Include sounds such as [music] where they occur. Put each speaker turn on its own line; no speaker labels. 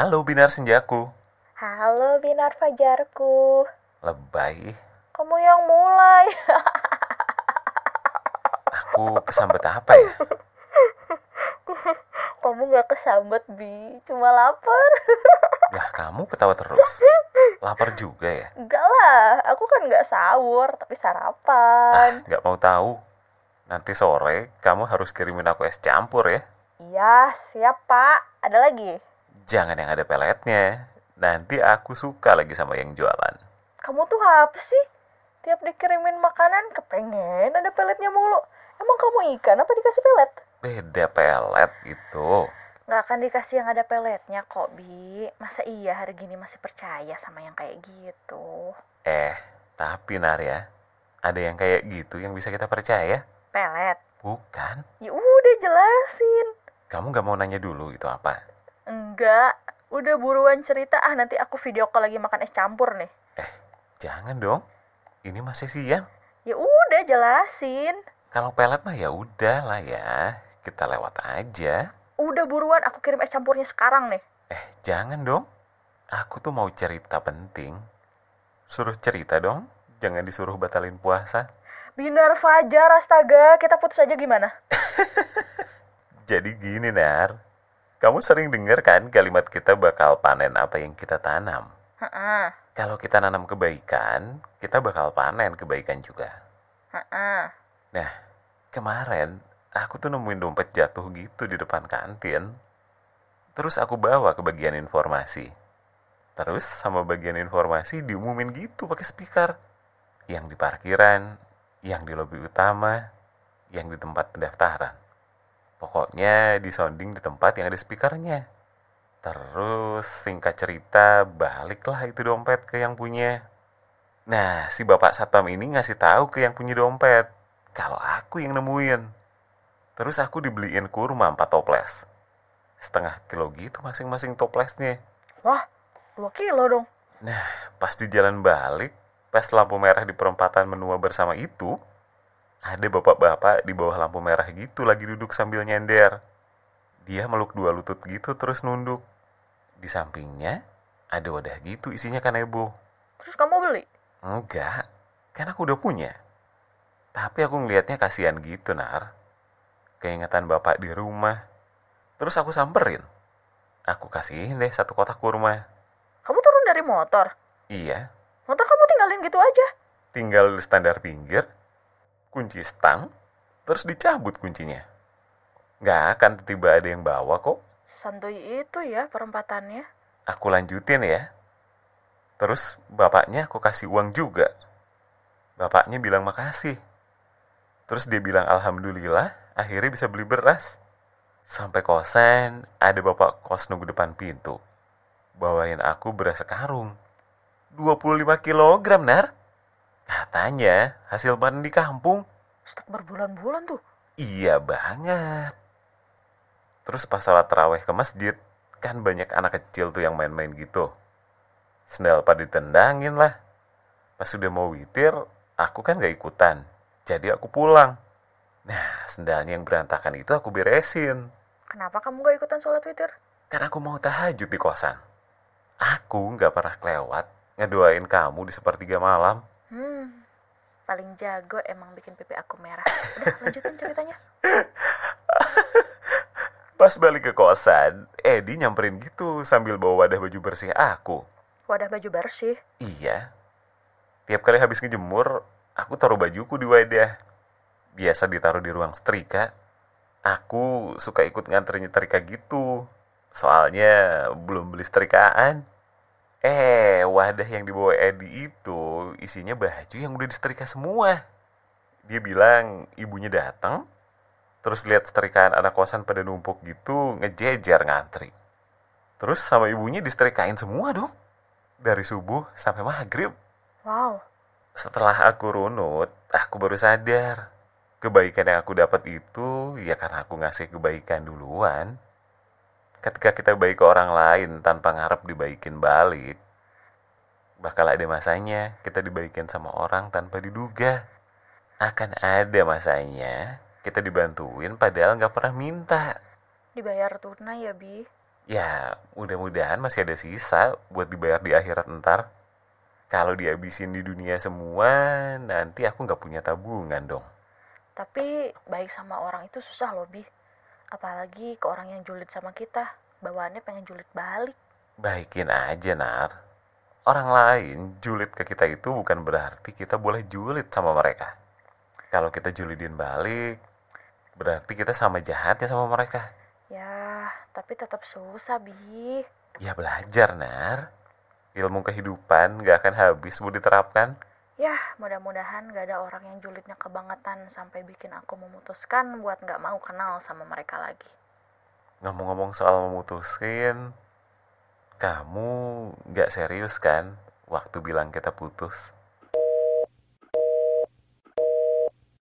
Halo Binar Senjaku.
Halo Binar Fajarku.
Lebay.
Kamu yang mulai.
Aku kesambet apa ya? [laughs]
Kamu gak kesambet, Bi. Cuma lapar. [laughs]
Lah kamu ketawa terus. Lapar juga ya?
Enggak lah, aku kan gak sahur, tapi
Ah,
sarapan.
nggak mau tahu. Nanti sore kamu harus kirimin aku es campur ya.
Iya, siap Pak. Ada lagi?
Jangan yang ada peletnya. Nanti aku suka lagi sama yang jualan.
Kamu tuh apa sih? Tiap dikirimin makanan, kepengen ada peletnya mulu. Emang kamu ikan apa dikasih pelet?
Beda pelet gitu.
Nggak akan dikasih yang ada peletnya kok, Bi. Masa iya hari gini masih percaya sama yang kayak gitu?
Eh, tapi Nar ya, ada yang kayak gitu yang bisa kita percaya?
Pelet?
Bukan.
Ya udah jelasin.
Kamu nggak mau nanya dulu itu apa?
Enggak, udah buruan cerita. Ah, nanti aku video call lagi makan es campur nih.
Jangan dong. Ini masih siang.
Ya udah jelasin.
Kalau pelet mah ya udah lah ya. Kita lewat aja.
Udah buruan aku kirim es campurnya sekarang nih.
Eh, jangan dong. Aku tuh mau cerita penting. Suruh cerita dong. Jangan disuruh batalin puasa.
Binar Fajar, astaga. Kita putus aja gimana? [laughs]
Jadi gini, Nar. Kamu sering denger kan kalimat kita bakal panen apa yang kita tanam.
Heeh,
Kalau kita nanam kebaikan, kita bakal panen kebaikan juga.
heeh.
Nah, kemarin aku tuh nemuin dompet jatuh gitu di depan kantin. Terus aku bawa ke bagian informasi. Terus sama bagian informasi diumumin gitu pakai speaker. Yang di parkiran, yang di lobi utama, yang di tempat pendaftaran. Pokoknya disounding di tempat yang ada speakernya. Terus singkat cerita baliklah itu dompet ke yang punya. Nah, si bapak satpam ini ngasih tahu ke yang punya dompet kalau aku yang nemuin. Terus aku dibeliin kurma 4 toples. Setengah kilo gitu masing-masing toplesnya.
Wah, 2 kilo dong.
Nah, pas di jalan balik, pas lampu merah di perempatan menua bersama itu, ada bapak-bapak di bawah lampu merah gitu lagi duduk sambil nyender. Dia meluk dua lutut gitu terus nunduk. Di sampingnya ada wadah gitu isinya kanebo.
Terus kamu beli?
Enggak, kan aku udah punya. Tapi aku ngelihatnya kasihan gitu, Nar. Keingetan bapak di rumah. Terus aku samperin. Aku kasihin deh satu kotak kurma.
Kamu turun dari motor.
Iya,
Motor kamu tinggalin gitu aja.
tinggal standar pinggir, kunci stang, terus dicabut kuncinya. Nggak akan tiba ada yang bawa kok.
Santuy itu ya perempatannya.
Aku lanjutin ya. Terus bapaknya aku kasih uang juga. Bapaknya bilang makasih. Terus dia bilang alhamdulillah akhirnya bisa beli beras. Sampai kosan ada bapak kos nunggu depan pintu. Bawain aku beras sekarung. 25 kilogram, Nar. Katanya hasil panen di kampung.
Stok berbulan-bulan tuh.
Iya banget. Terus pas sholat terawih ke masjid, kan banyak anak kecil tuh yang main-main gitu. Sendal pada ditendangin lah. Pas sudah mau witir, aku kan gak ikutan. Jadi aku pulang. Nah, sendalnya yang berantakan itu aku beresin.
Kenapa kamu gak ikutan sholat witir?
Kan aku mau tahajud di kosan. Aku gak pernah kelewat ngedoain kamu di sepertiga malam.
Paling jago emang bikin pipi aku merah. Udah, lanjutin ceritanya. [laughs]
Pas balik ke kosan, Edi nyamperin gitu sambil bawa wadah baju bersih aku.
Wadah baju bersih.
Iya. Tiap kali habis ngejemur, aku taruh bajuku di wadah. Biasa ditaruh di ruang setrika. Aku suka ikut nganter nyetrika gitu. Soalnya belum beli setrikaan. Eh, wadah yang dibawa Edi itu isinya baju yang udah disetrika semua. Dia bilang ibunya datang, terus lihat setrikaan anak kosan pada numpuk gitu, ngejejer ngantri. Terus sama ibunya disetrikain semua dong. Dari subuh sampai maghrib.
Wow,
Setelah aku runut, aku baru sadar. Kebaikan yang aku dapat itu ya karena aku ngasih kebaikan duluan. Ketika kita baik ke orang lain tanpa ngarep dibaikin balik, bakal ada masanya kita dibaikin sama orang tanpa diduga. Akan ada masanya kita dibantuin padahal nggak pernah minta.
dibayar tunai ya, Bi.
Ya, mudah-mudahan masih ada sisa buat dibayar di akhirat ntar. Kalau dihabisin di dunia semua, nanti aku nggak punya tabungan dong.
Tapi baik sama orang itu susah loh, Bi. Apalagi ke orang yang julid sama kita. Bawaannya pengen julid balik.
Baikin aja, Nar. Orang lain julid ke kita itu bukan berarti kita boleh julid sama mereka. Kalau kita julidin balik, berarti kita sama jahatnya sama mereka.
Ya, tapi tetap susah, Bi.
Ya belajar, Nar. Ilmu kehidupan gak akan habis buat diterapkan.
Ya, mudah-mudahan gak ada orang yang julidnya kebangetan sampai bikin aku memutuskan buat gak mau kenal sama mereka lagi.
Ngomong-ngomong soal memutuskan, kamu gak serius kan waktu bilang kita putus?